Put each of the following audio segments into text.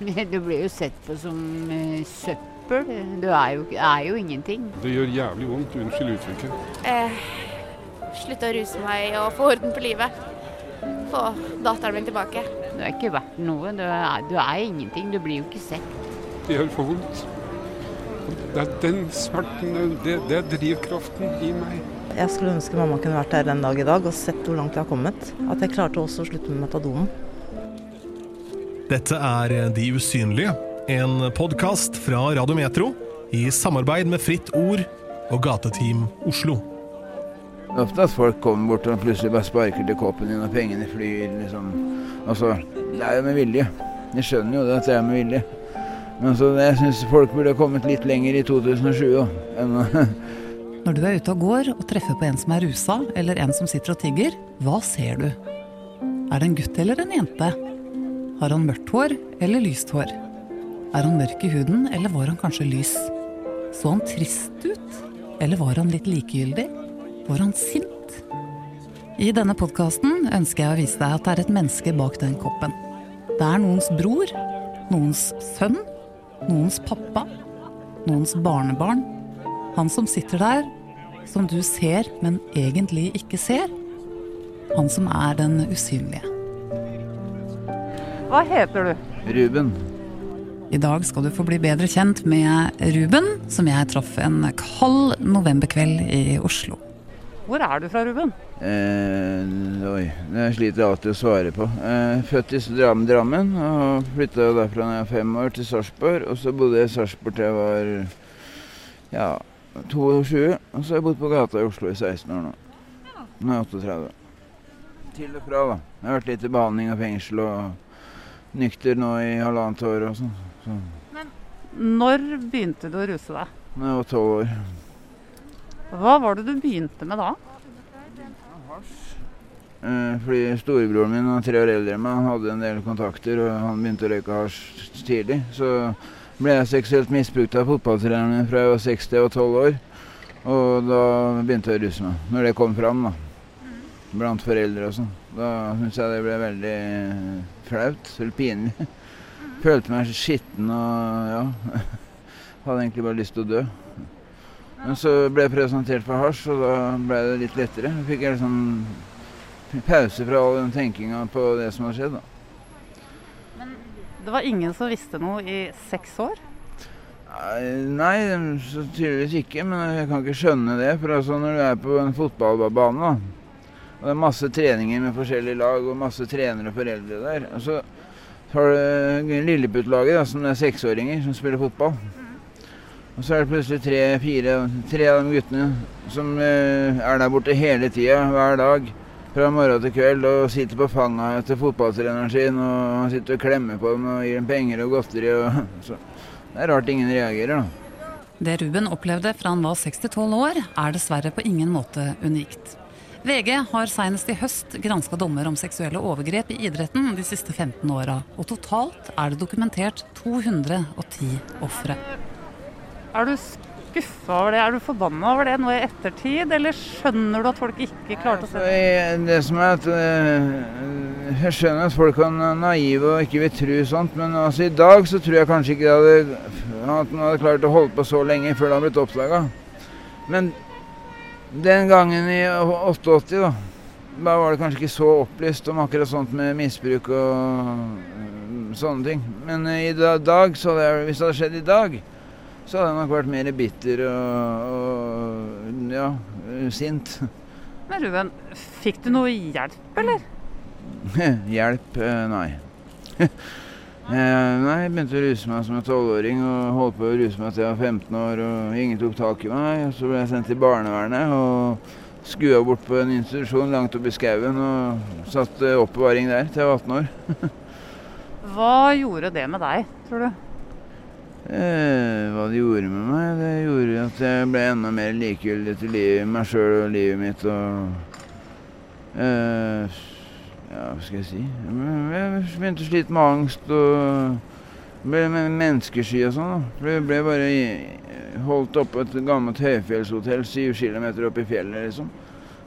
Du blir jo sett på som eh, søppel. Du er jo, er jo ingenting. Det gjør jævlig vondt, unnskyld uttrykket. Eh, slutte å ruse meg og få orden på livet. Få datteren min tilbake. Du er ikke verdt noe. Du er, du er ingenting. Du blir jo ikke sett. Det gjør for vondt. Det er den smerten, det, det er drivkraften i meg. Jeg skulle ønske mamma kunne vært her den dag i dag og sett hvor langt jeg har kommet. At jeg klarte også å slutte med metadonen. Dette er De usynlige, en podkast fra Radio Metro i samarbeid med Fritt Ord og Gateteam Oslo. Ofte at folk kommer bort og plutselig bare sparker til koppen din og pengene flyr. liksom. Altså, Det er jo med vilje. De skjønner jo det at det er med vilje. Men så jeg syns folk burde ha kommet litt lenger i 2007 da, enn Når du er ute og går og treffer på en som er rusa, eller en som sitter og tigger, hva ser du? Er det en gutt eller en jente? Har han mørkt hår eller lyst hår? Er han mørk i huden, eller var han kanskje lys? Så han trist ut? Eller var han litt likegyldig? Var han sint? I denne podkasten ønsker jeg å vise deg at det er et menneske bak den koppen. Det er noens bror, noens sønn, noens pappa, noens barnebarn. Han som sitter der, som du ser, men egentlig ikke ser. Han som er den usynlige. Hva heter du? Ruben. I dag skal du få bli bedre kjent med Ruben, som jeg traff en kald novemberkveld i Oslo. Hvor er du fra, Ruben? Eh, oi, det sliter jeg alltid å svare på. Eh, født i Dram- Drammen og flytta derfra da jeg var fem år, til Sarpsborg. Og så bodde jeg i Sarpsborg til jeg var ja, 22. Og så har jeg bodd på gata i Oslo i 16 år nå. Nå er jeg 38. Til og fra, da. Jeg har vært litt i behandling og fengsel og nykter nå i halvannet år og sånn. Så, Når begynte du å ruse deg? Da jeg var tolv år. Hva var det du begynte med da? Eh, fordi storebroren min, er tre år eldre enn meg, han hadde en del kontakter, og han begynte å røyke hasj tidlig. Så ble jeg seksuelt misbrukt av fotballtreneren min fra jeg var seks til jeg var 12 år. Og da begynte jeg å ruse meg. Når det kom fram, da. Blant foreldre og sånn. Da syntes jeg det ble veldig flaut. Eller pinlig. Følte meg skitten og ja. Hadde egentlig bare lyst til å dø. Men så ble jeg presentert for hasj, og da ble det litt lettere. Da fikk jeg liksom pause fra all den tenkinga på det som har skjedd. da. Det var ingen som visste noe i seks år? Nei, så tydeligvis ikke, men jeg kan ikke skjønne det. For altså når du er på en fotballbane, da, og det er masse treninger med forskjellige lag og masse trenere og foreldre der, og så har du Lilleputt-laget, som er seksåringer som spiller fotball. Og så er det plutselig tre-fire tre av de guttene som eh, er der borte hele tida, hver dag. Fra morgen til kveld og sitter på fanget til fotballtreneren sin og sitter og klemmer på dem og gir dem penger og godteri. Og, så det er rart ingen reagerer, da. Det Ruben opplevde fra han var 6-12 år, er dessverre på ingen måte unikt. VG har senest i høst granska dommer om seksuelle overgrep i idretten de siste 15 åra, og totalt er det dokumentert 210 ofre. Er du skuffa over det? Er du forbanna over det nå i ettertid, eller skjønner du at folk ikke klarte å se det? Det som er at eh, Jeg skjønner at folk er naive og ikke vil tro sånt, men altså i dag så tror jeg kanskje ikke det hadde, at man hadde klart å holde på så lenge før det hadde blitt oppdaga. Men den gangen i 88, da, da var det kanskje ikke så opplyst om akkurat sånt med misbruk og eh, sånne ting. Men eh, i dag, så jeg, hvis det hadde skjedd i dag, så hadde jeg nok vært mer bitter og, og ja, sint. Men Ruben, fikk du noe hjelp, eller? Hjelp? eh, Nei. Eh, nei, jeg begynte å ruse meg som en tolvåring og holdt på å ruse meg til jeg var 15 år. og Ingen tok tak i meg. og Så ble jeg sendt til barnevernet og skua bort på en institusjon langt oppe i skauen og satt eh, oppbevaring der til jeg var 18 år. Hva gjorde det med deg, tror du? Eh, hva det gjorde med meg? Det gjorde at jeg ble enda mer likegyldig til livet, meg sjøl og livet mitt. og eh, Ja, hva skal jeg si? Jeg begynte å slite med angst og ble med menneskesky og sånn. da. Ble, bare holdt oppe på et gammelt høyfjellshotell syv kilometer opp i fjellet, liksom.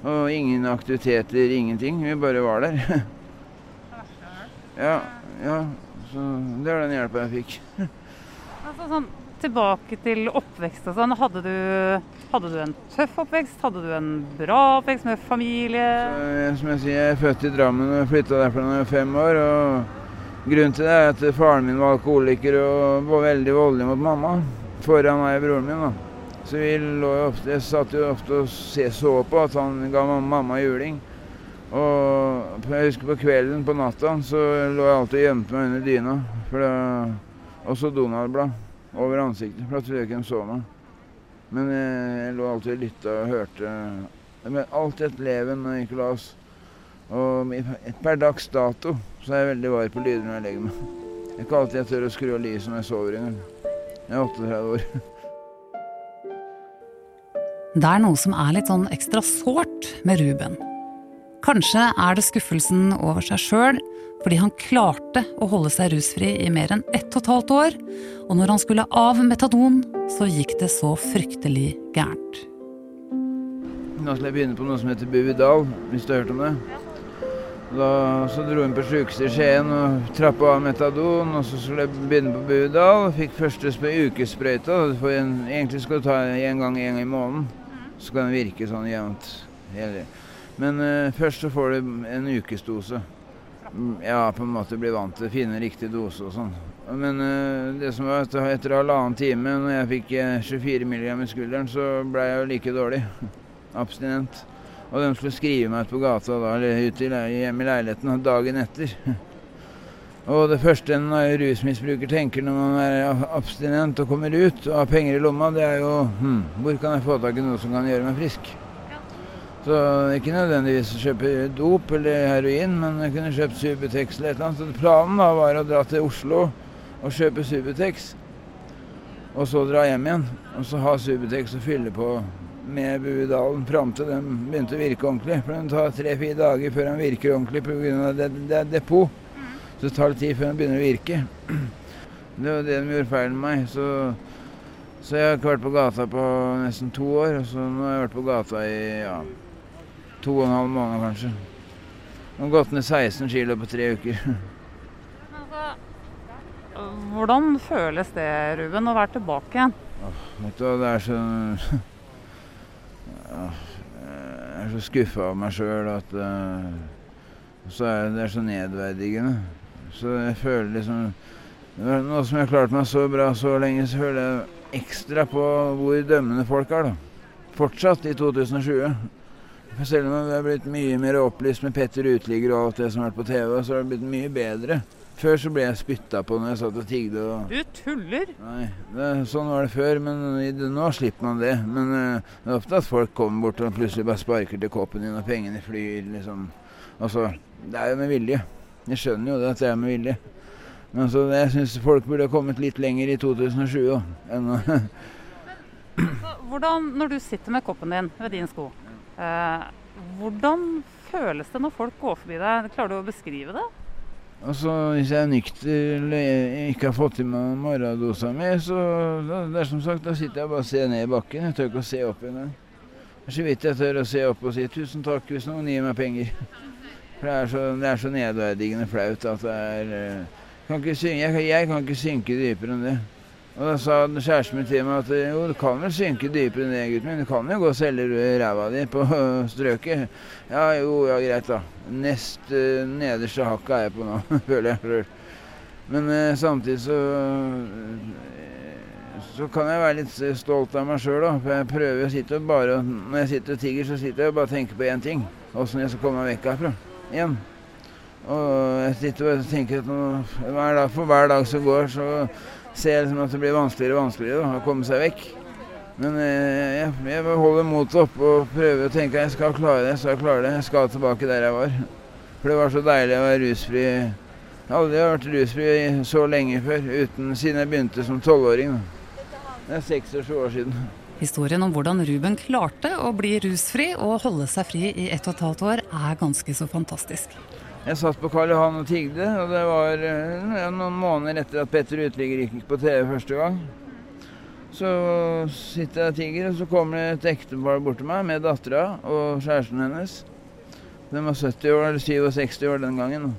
Og ingen aktiviteter, ingenting. Vi bare var der. ja, ja. Så det var den hjelpa jeg fikk. Altså, sånn, tilbake til oppvekst og sånn. Hadde du, hadde du en tøff oppvekst? Hadde du en bra oppvekst med familie? Som jeg sier, jeg er født i Drammen og flytta derfra da jeg var fem år. og Grunnen til det er at faren min var alkoholiker og var veldig voldelig mot mamma. Foran meg og broren min. da. Så vi lå jo ofte, Jeg satt jo ofte og så på at han ga mamma juling. Og jeg husker på kvelden på natta så lå jeg alltid og gjemte meg under dyna. For det, og så Donald-blad over ansiktet, for da trodde jeg ikke de så meg. Men eh, jeg lå alltid og lytta og hørte. Men alltid et leven og la. Og per dags dato så er jeg veldig var på lyder når jeg legger meg. Det er ikke alltid jeg tør å skru av lyset når jeg sover engang. Jeg er 38 år. Det er noe som er litt sånn ekstra sårt med Ruben. Kanskje er det skuffelsen over seg sjøl, fordi han klarte å holde seg rusfri i mer enn ett og et halvt år, og når han skulle av metadon, så gikk det så fryktelig gærent. Nå skal jeg begynne på noe som heter Buvidal, hvis du har hørt om det. Da, så dro hun på sykehuset i Skien og trappa av metadon, og så skulle jeg begynne på Buvidal. Fikk første sp- ukesprøyta. Egentlig skal du ta en gang én gang i måneden. Så kan det virke sånn jevnt. Men uh, først så får du en ukesdose. Mm, Ja, på en måte bli vant til å finne riktig dose og sånn. Men uh, det som var etter, etter halvannen time, når jeg fikk eh, 24 mg i skulderen, så ble jeg jo like dårlig. Abstinent. Og de skulle skrive meg ut på gata da, eller ut i hjemme i leiligheten dagen etter. Og det første en rusmisbruker tenker når man er abstinent og kommer ut og har penger i lomma, det er jo hm, hvor kan jeg få tak i noe som kan gjøre meg frisk? Så ikke nødvendigvis å kjøpe dop eller heroin, men jeg kunne kjøpt Subutex eller et eller annet. Så planen da var å dra til Oslo og kjøpe Subutex, og så dra hjem igjen. Og så ha Subutex og fylle på med Buvidalen fram til den begynte å virke ordentlig. For den tar tre-fire dager før den virker ordentlig pga. Det, det er depot. Så det tar litt tid før den begynner å virke. Det var det de gjorde feil med meg. Så, så jeg har ikke vært på gata på nesten to år. Og så nå har jeg vært på gata i ja, to og en halv måned kanskje. Og gått ned 16 kilo på tre uker. Hvordan føles det, Ruben, å være tilbake igjen? Vet du det er så Jeg er så skuffa av meg sjøl at eh, så er det, det er så nedverdigende. Så jeg føler liksom Nå som jeg har klart meg så bra så lenge, så føler jeg ekstra på hvor dømmende folk er. da. Fortsatt i 2020. For selv om det har blitt mye mer opplyst med Petter Uteligger og alt det som har vært på TV, så har det blitt mye bedre. Før så ble jeg spytta på når jeg satt og tigde. og... Du tuller! Nei, det, sånn var det før, men i nå slipper man det. Men uh, det er ofte at folk kommer bort og plutselig bare sparker til koppen din, og pengene flyr, liksom. Altså, det er jo med vilje. Jeg skjønner jo det at det er med vilje. Men altså, jeg syns folk burde ha kommet litt lenger i 2007 da, enn å Så Hvordan, når du sitter med koppen din ved din sko, hvordan føles det når folk går forbi deg? Klarer du å beskrive det? Altså, Hvis jeg er nykter eller ikke har fått i meg morgendosa mi, så da, det er som sagt, da sitter jeg bare og ser ned i bakken. Jeg tør ikke å se opp engang. Det er så vidt jeg tør å se opp og si 'tusen takk hvis noen gir meg penger'. For det er så, det er så nedverdigende flaut at det er eh, kan synke, jeg, jeg kan ikke synke dypere enn det. Og da sa kjæresten min til meg at jo, du kan vel synke dypere ned, gutten min. Du kan jo gå og selge ræva di på strøket. Ja, jo, ja, greit, da. Nest uh, nederste hakket er jeg på nå, føler jeg sjøl. Men uh, samtidig så eh, så kan jeg være litt stolt av meg sjøl, da. For jeg prøver å sitte og bare Når jeg sitter og tigger, så sitter jeg og bare tenker på én ting. Åssen jeg skal komme meg vekk herfra. Igjen. Og jeg sitter og tenker at nå, hver dag, for hver dag som går, så ser jeg liksom at det blir vanskeligere og vanskeligere da, å komme seg vekk. Men eh, jeg, jeg holder motet oppe og prøver å tenke at jeg skal klare det. Jeg skal klare det. Jeg skal tilbake der jeg var. For det var så deilig å være rusfri. Jeg har aldri vært rusfri så lenge før, uten, siden jeg begynte som tolvåring. Det er 26 år siden. Historien om hvordan Ruben klarte å bli rusfri og holde seg fri i ett og et halvt år, er ganske så fantastisk. Jeg satt på Karl Johan og tigde, og det var eh, ja, noen måneder etter at Petter Uteligger gikk på TV første gang. Så sitter jeg og tigger, og så kommer det et ektepar bort til meg med dattera og kjæresten hennes. De var 70 år, eller 67 år den gangen.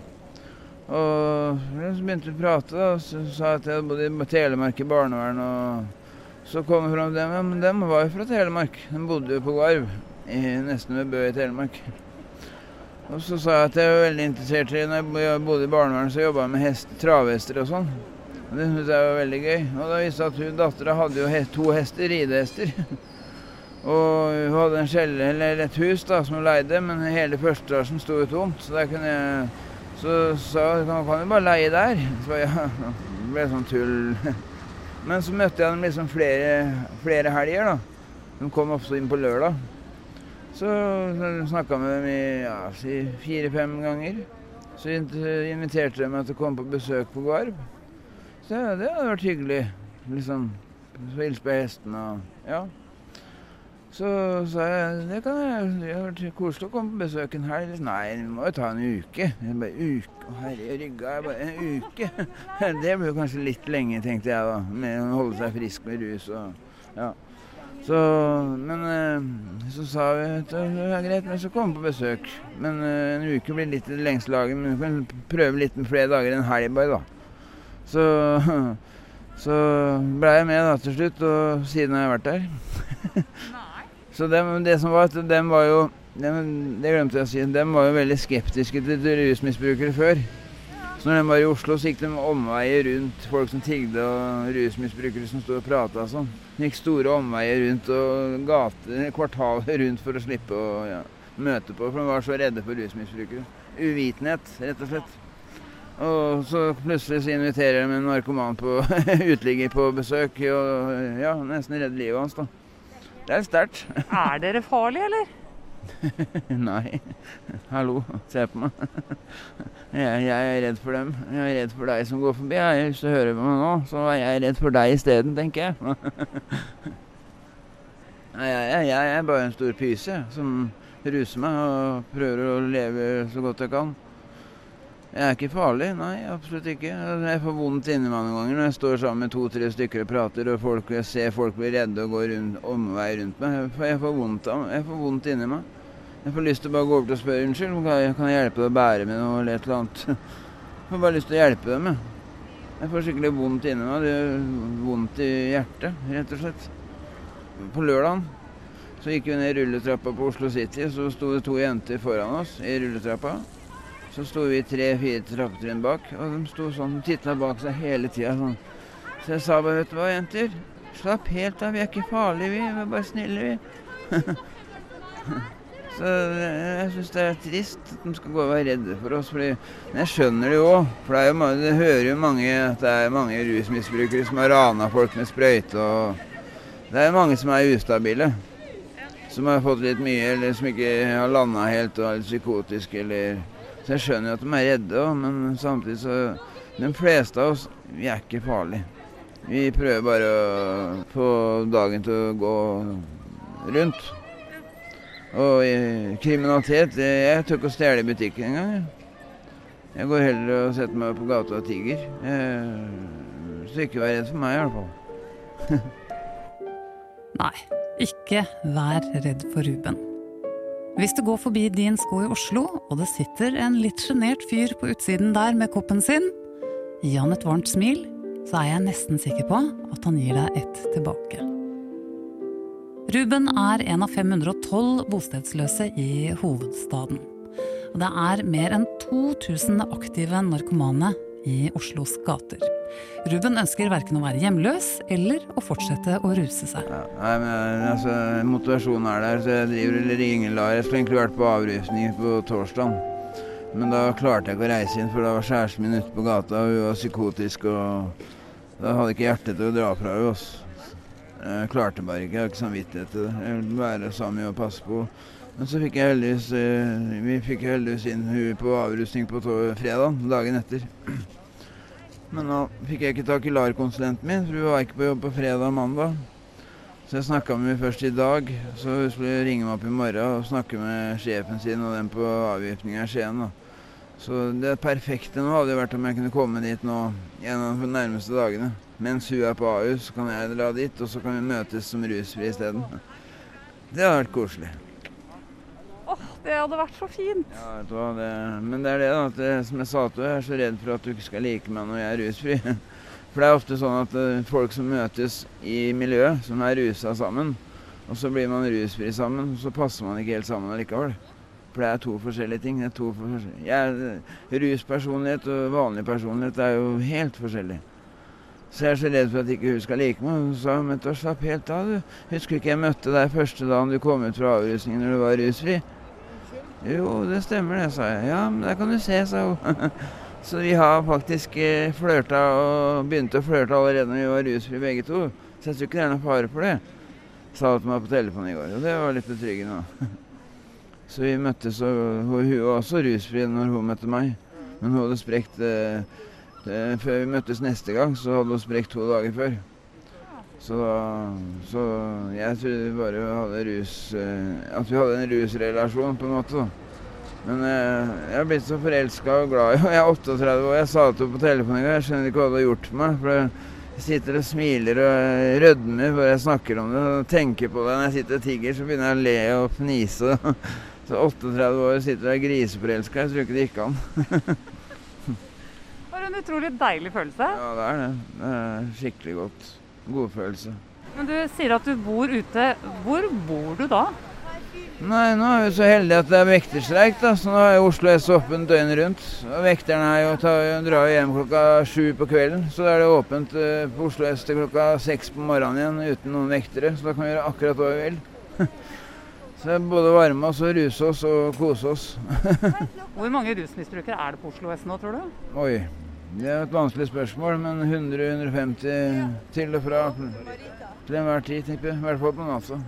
Og så begynte vi å prate, og så sa jeg at jeg bodde i Telemark i barnevern. Og så kom det fram dem, ja, men dem var jo fra Telemark. De bodde jo på Garv, i, nesten ved Bø i Telemark. Og så sa jeg at jeg var veldig interessert i Når jeg bodde i barnevern, så jobba jeg med hest, travhester og sånn. Og Det syntes jeg var veldig gøy. Og da viste det at hun dattera hadde jo hest, to hester, ridehester. og hun hadde en skjelle, eller et hus da, som hun leide, men hele første etasjen sto jo tomt. Så der kunne jeg Så sa hun kan, kan jo bare leie der. Så ja, det ble sånn tull. Men så møtte jeg dem liksom flere, flere helger, da. De kom også inn på lørdag. Så snakka med dem i ja, si fire-fem ganger. Så inviterte de meg til å komme på besøk på Garv. Så ja, det hadde vært hyggelig. Liksom hilse på hestene og ja. Så sa jeg det kan jeg, det har vært koselig å komme på besøk en helg. Nei, vi må jo ta en uke. Jeg bare, uke? Å herre rygga, jeg bare, en uke? Det blir jo kanskje litt lenge, tenkte jeg da. Med å holde seg frisk med rus og ja. Så, men eh, så sa vi at det er greit, men så komme på besøk. Men eh, en uke blir litt i det lengste laget, men vi kan prøve litt med flere dager en helg bare, da. Så, så ble jeg med da til slutt, og siden har jeg vært der. så dem, det som var at dem var jo dem, Det glemte jeg å si. Dem var jo veldig skeptiske til rusmisbrukere før. Så når de var i Oslo, så gikk de omveier rundt folk som tigde og rusmisbrukere som sto og prata og sånn. Gikk store omveier rundt og gater, kvartaler rundt for å slippe å ja, møte på, for de var så redde for rusmisbrukere. Uvitenhet, rett og slett. Og så plutselig så inviterer de en narkoman på uteligger på besøk og ja, nesten redder livet hans, da. Det er sterkt. Er dere farlige, eller? Nei. Hallo, se på meg. Jeg, jeg, er redd for dem. Jeg er redd for deg som går forbi. Jeg, hvis du hører på meg nå, så er jeg redd for deg isteden, tenker jeg. Nei, jeg, jeg, er bare en stor pyse som ruser meg og prøver å leve så godt jeg kan. Jeg er ikke farlig, nei, absolutt ikke. Jeg får vondt inni meg noen ganger når jeg står sammen med to-tre stykker og prater, og folk, jeg ser folk bli redde og rundt, omvei rundt meg. Jeg får, vondt jeg får vondt inni meg. Jeg får lyst til å bare gå over til og spørre unnskyld, kan jeg, kan jeg hjelpe deg å bære med noe eller et eller annet. Jeg får bare lyst til å hjelpe dem, jeg. Jeg får skikkelig vondt inni meg. Det gjør vondt i hjertet, rett og slett. På lørdagen så gikk vi ned rulletrappa på Oslo City, så sto det to jenter foran oss i rulletrappa. Så sto vi tre-fire trappetrinn bak, og de sto sånn, titta bak seg hele tida. Sånn. Så jeg sa bare, vet du hva, jenter. Slapp helt av, vi er ikke farlige, vi. Vi er bare snille, vi. så jeg syns det er trist at de skal gå og være redde for oss. Fordi, men jeg skjønner det jo òg. For det, jo, det hører jo mange at det er mange rusmisbrukere som har rana folk med sprøyte. og Det er mange som er ustabile. Som har fått litt mye, eller som ikke har landa helt og er litt psykotiske, eller så jeg skjønner jo at de er redde men samtidig så De fleste av oss, vi er ikke farlige. Vi prøver bare å få dagen til å gå rundt. Og kriminalitet Jeg tør ikke å stjele i butikken engang. jeg. Går heller og setter meg på gata og tigger. Så ikke vær redd for meg, i hvert fall. Nei, ikke vær redd for Ruben. Hvis du går forbi din sko i Oslo, og det sitter en litt sjenert fyr på utsiden der med koppen sin, gi han et varmt smil, så er jeg nesten sikker på at han gir deg ett tilbake. Ruben er en av 512 bostedsløse i hovedstaden. Og det er mer enn 2000 aktive narkomane i Oslos gater. Ruben ønsker verken å være hjemløs eller å fortsette å ruse seg. Ja, nei, men altså, Motivasjonen er der, så jeg driver ringelar. Jeg skulle egentlig vært på avrusning på torsdag. Men da klarte jeg ikke å reise inn, for da var kjæresten min ute på gata. og Hun var psykotisk, og da hadde jeg ikke hjerte til å dra fra henne. Jeg klarte bare ikke. Jeg har ikke samvittighet til det. Jeg vil være sammen og passe på. Men så fikk jeg heldigvis eh, Vi fikk heldigvis inn hun på avrusning på fredag, dagen etter. Men nå fikk jeg ikke tak i LAR-konsulenten min, for hun var ikke på jobb på fredag og mandag. Så jeg snakka med henne først i dag, så hun skulle ringe meg opp i morgen og snakke med sjefen sin og den på avgiftninga i Skien. Så det perfekte nå hadde vært om jeg kunne komme dit nå en av de nærmeste dagene. Mens hun er på Ahus, så kan jeg dra dit, og så kan vi møtes som rusfri isteden. Det hadde vært koselig. Det hadde vært så fint. Ja, vet du det, men det er det, da. Det, som jeg sa til deg, jeg er så redd for at du ikke skal like meg når jeg er rusfri. For det er ofte sånn at eh, folk som møtes i miljøet, som er rusa sammen, og så blir man rusfri sammen, så passer man ikke helt sammen allikevel. For det er to forskjellige ting. To forskjellige. Jeg, ruspersonlighet og vanlig personlighet er jo helt forskjellig. Så jeg er så redd for at ikke hun skal like meg. Hun sa men slapp helt av, du. Husker du ikke jeg møtte deg første dagen du kom ut fra avrusningen når du var rusfri? Jo, det stemmer det, sa jeg. Ja, men der kan du se, sa hun. Så vi har faktisk eh, flørta og begynte å flørte allerede når vi var rusfri begge to. Så jeg tror ikke det er noe fare for det. Sa hun til meg på telefonen i går, og det var litt betryggende. Så vi møttes, og hun var også rusfri når hun møtte meg. Men hun hadde sprekt eh, eh, Før vi møttes neste gang, så hadde hun sprekt to dager før. Så, så jeg trodde vi bare hadde rus eh, At vi hadde en rusrelasjon, på en måte. Men eh, jeg har blitt så forelska og glad i henne. Jeg er 38 år. Jeg sa det til henne på telefonen i går. Jeg skjønner ikke hva det har gjort for meg. For jeg sitter og smiler og rødmer bare jeg snakker om det og tenker på det. Når jeg sitter og tigger, så begynner jeg å le og fnise. Så 38 år sitter jeg griseforelska. Jeg tror ikke det gikk an. Det var en utrolig deilig følelse. Ja, det er det. Det er skikkelig godt. Godfølelse. Men du sier at du bor ute. Hvor bor du da? Nei, nå er vi så heldige at det er vekterstreik, da. Så nå er Oslo S åpent døgnet rundt. Og vekterne er jo, tar, drar jo hjem klokka sju på kvelden. Så da er det åpent eh, på Oslo S til klokka seks på morgenen igjen uten noen vektere. Så da kan vi gjøre akkurat hva vi vil. Så det er både varme oss og ruse oss og kose oss. Hvor mange rusmisbrukere er det på Oslo S nå, tror du? Oi. Det er et vanskelig spørsmål, men 100-150 til og fra til enhver tid, tenker jeg. I hvert fall på natta.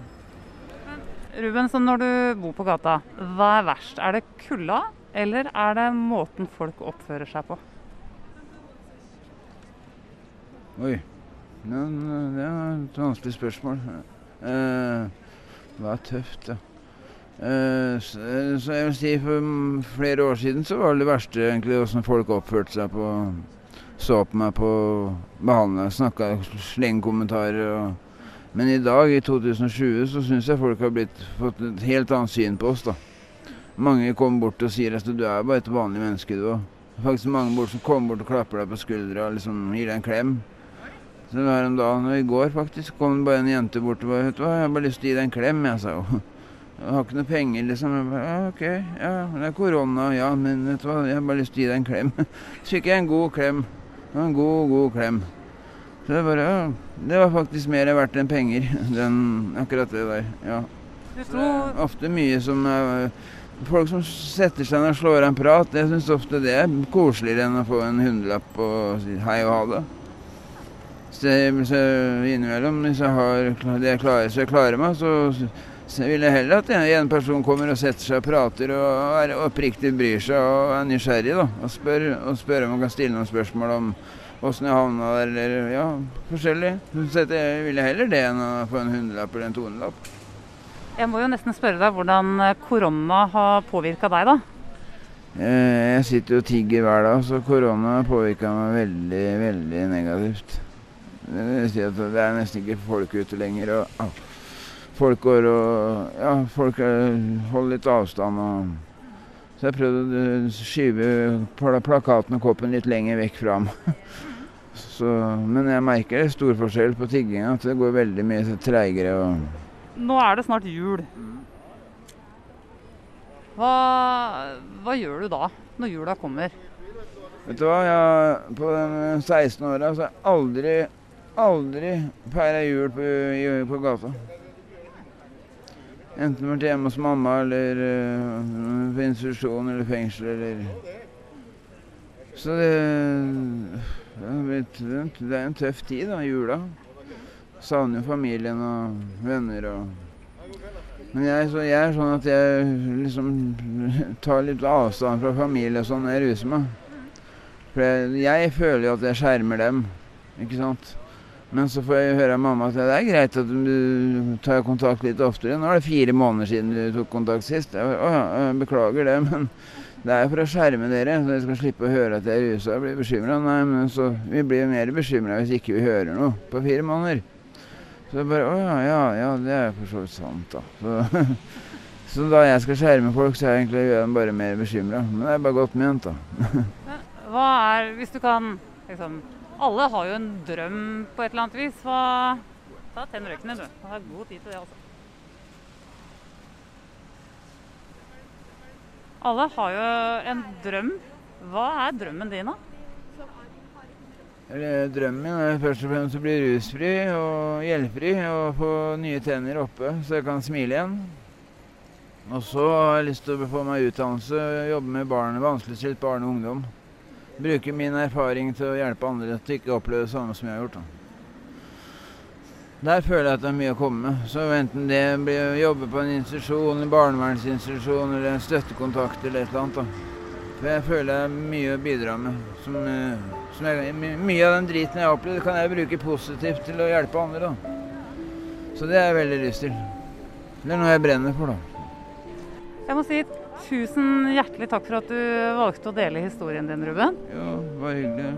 Ruben, så når du bor på gata, hva er verst? Er det kulda, eller er det måten folk oppfører seg på? Oi. Det er et vanskelig spørsmål. Eh, hva er tøft, da? Eh, så, så jeg vil si For flere år siden så var det det verste egentlig åssen folk oppførte seg på Så på meg på behandla, snakka slengkommentarer og Men i dag, i 2020, så syns jeg folk har blitt, fått et helt annet syn på oss, da. Mange kommer bort og sier at du er bare et vanlig menneske, du òg. Faktisk mange bort som kommer bort og klapper deg på skuldra og liksom gir deg en klem. Så her om dagen, og i går faktisk, kom det bare en jente bort og bare vet du 'Jeg har bare lyst til å gi deg en klem', jeg, sa hun. 'Jeg har ikke noe penger', liksom. Bare, ja, 'OK, ja, det er korona, ja, men vet du hva, jeg har bare lyst til å gi deg en klem'. Så fikk jeg en god klem. En god, god klem. Så det bare, ja, det var faktisk mer verdt enn penger, den, akkurat det der. ja. Så det er ofte mye som er Folk som setter seg ned og slår av en prat, jeg syns ofte det er koseligere enn å få en hundrelapp og si hei og ha det. Så, så innimellom, hvis jeg har det jeg klarer, så jeg klarer meg, så, så vil jeg heller at en, person kommer og setter seg og prater og er oppriktig bryr seg og er nysgjerrig, da. Og spør, og spør om man kan stille noen spørsmål om åssen jeg havna der, eller ja, forskjellig. Så jeg, vil jeg heller det enn å få en hundrelapp eller en tonelapp. Jeg må jo nesten spørre deg hvordan eh, korona har påvirka deg, da. Eh, Jeg sitter jo og tigger hver dag, så korona påvirka meg veldig, veldig negativt. Det vil si at det er nesten ikke folk ute lenger. Og. Folk går og Ja, folk er, holder litt avstand og Så jeg prøvde å eh, skyve plakaten og koppen litt lenger vekk fra meg. Så, men jeg merker det er stor forskjell på tigginga, at det går veldig mye treigere. og Nå er det snart jul. Hva, hva gjør du da, når jula kommer? Vet du hva, jeg, på den 16 åra så har jeg aldri, aldri feira jul på, på gata. Enten vært hjemme hos mamma eller uh, på institusjon eller fengsel eller Så det, blitt- det er en tøff tid, da, jula. Savner jo familien og venner og Men jeg, jeg er sånn at jeg liksom tar litt avstand fra familie og sånn når jeg ruser meg. For jeg, jeg føler jo at jeg skjermer dem, ikke sant. Men så får jeg høre av mamma at det er greit at du tar kontakt litt oftere. Nå er det fire måneder siden du tok kontakt sist. Jeg, å jeg beklager det, men det er for å skjerme dere, så dere skal slippe å høre at jeg er rusa og blir bekymra. Nei, men så Vi blir mer bekymra hvis ikke vi hører noe på fire måneder. Så jeg bare Å ja, ja, ja, det er for så vidt sant, da. Så, Så da jeg skal skjerme folk, så er jeg egentlig gjør dem bare mer bekymra. Men det er bare godt ment, da. Hva er, hvis du kan liksom, Alle har jo en drøm på et eller annet vis. Hva Ta tenn røykene, du. Du har god tid til det altså. Alle har jo en drøm. Hva er drømmen din, da? Drømmen min er først og fremst å bli rusfri og gjeldfri og få nye tenner oppe, så jeg kan smile igjen. Og så har jeg lyst til å få meg utdannelse, jobbe med barn, vanskeligstilt barn og ungdom. Bruke min erfaring til å hjelpe andre til å ikke oppleve det samme som jeg har gjort. Da. Der føler jeg at det er mye å komme med. Så enten det blir å jobbe på en institusjon, en barnevernsinstitusjon eller en støttekontakt eller et eller annet. Da. For jeg føler det er mye å bidra med. Som, eh, som jeg, mye av den driten jeg har opplevd, kan jeg bruke positivt til å hjelpe andre. Da. Så det har jeg veldig lyst til. Det er noe jeg brenner for, da. Jeg må si tusen hjertelig takk for at du valgte å dele historien din, Ruben. Jo, det var hyggelig.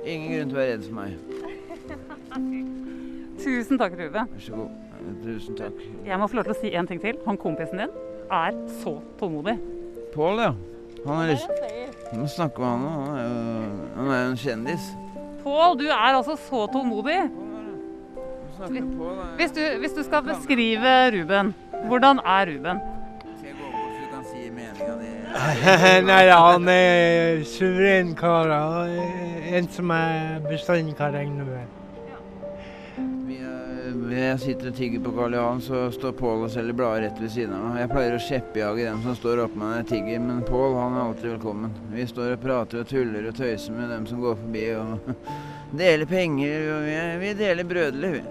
Ingen grunn til å være redd for meg. Tusen takk, Ruben. Vær så god. Tusen takk. Jeg må få lov til å si en ting til. Han kompisen din er så tålmodig. Pål, ja. Han er. Du må snakke med han nå. Han er jo, en kjendis. Pål, du er altså så tålmodig. Hvis du, hvis du skal beskrive Ruben, hvordan er Ruben? Nei, han er suveren kar. En som jeg bestandig kan regne med. Er- Jeg sitter og tigger på Karl Johan, så står Pål og selger blader rett ved siden av meg. Jeg pleier å skjeppjage dem som står oppe med når jeg tigger, men Pål han er alltid velkommen. Vi står og prater og tuller og tøyser med dem som går forbi og deler penger. Vi, deler brødlig, vi.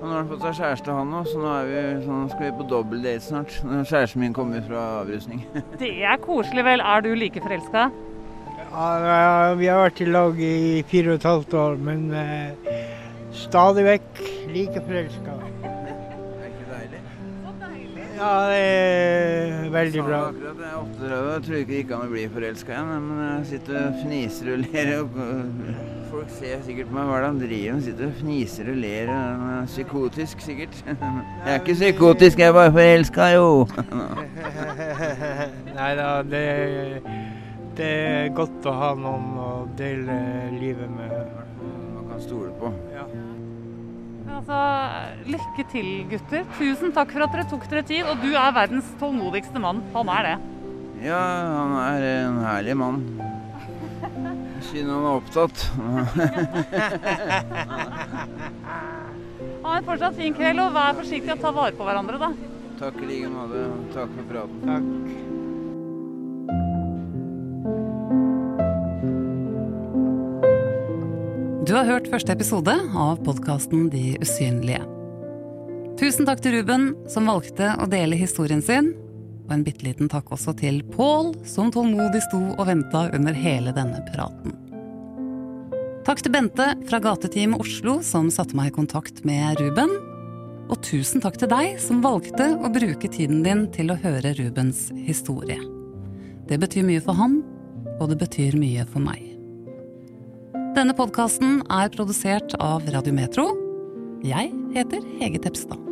Og nå har han fått seg kjæreste, han òg, så nå er vi, sånn, skal vi på dobbeldate snart. Når kjæresten min kommer fra avrusning. Det er koselig, vel? Er du like forelska? Ja, vi har vært i lag i fire og et halvt år, men eh, stadig vekk like forelska. Ja, det er veldig bra. Sa akkurat, jeg er 38 og tror ikke det gikk an å bli forelska igjen. Men jeg sitter og fniser og ler. Og folk ser sikkert på meg hva er det han driver med. Sitter og fniser og ler. Er psykotisk, sikkert. Jeg er ikke psykotisk, jeg er bare forelska, jo. Nei da, det, det er godt å ha noen å dele livet med. Man kan stole på. Ja. Altså, lykke til, gutter. Tusen takk for at dere tok dere tid. Og du er verdens tålmodigste mann. Han er det. Ja, han er en herlig mann. Siden han er opptatt. Ha en fortsatt fin kveld, og vær forsiktig og ta vare på hverandre, da. Takk i like måte. Takk for praten. Takk. Du har hørt første episode av podkasten De usynlige. Tusen takk til Ruben, som valgte å dele historien sin. Og en bitte liten takk også til Pål, som tålmodig sto og venta under hele denne praten. Takk til Bente fra Gateteam Oslo, som satte meg i kontakt med Ruben. Og tusen takk til deg, som valgte å bruke tiden din til å høre Rubens historie. Det betyr mye for han, og det betyr mye for meg. Denne podkasten er produsert av Radiometro. Jeg heter Hege Tepstad.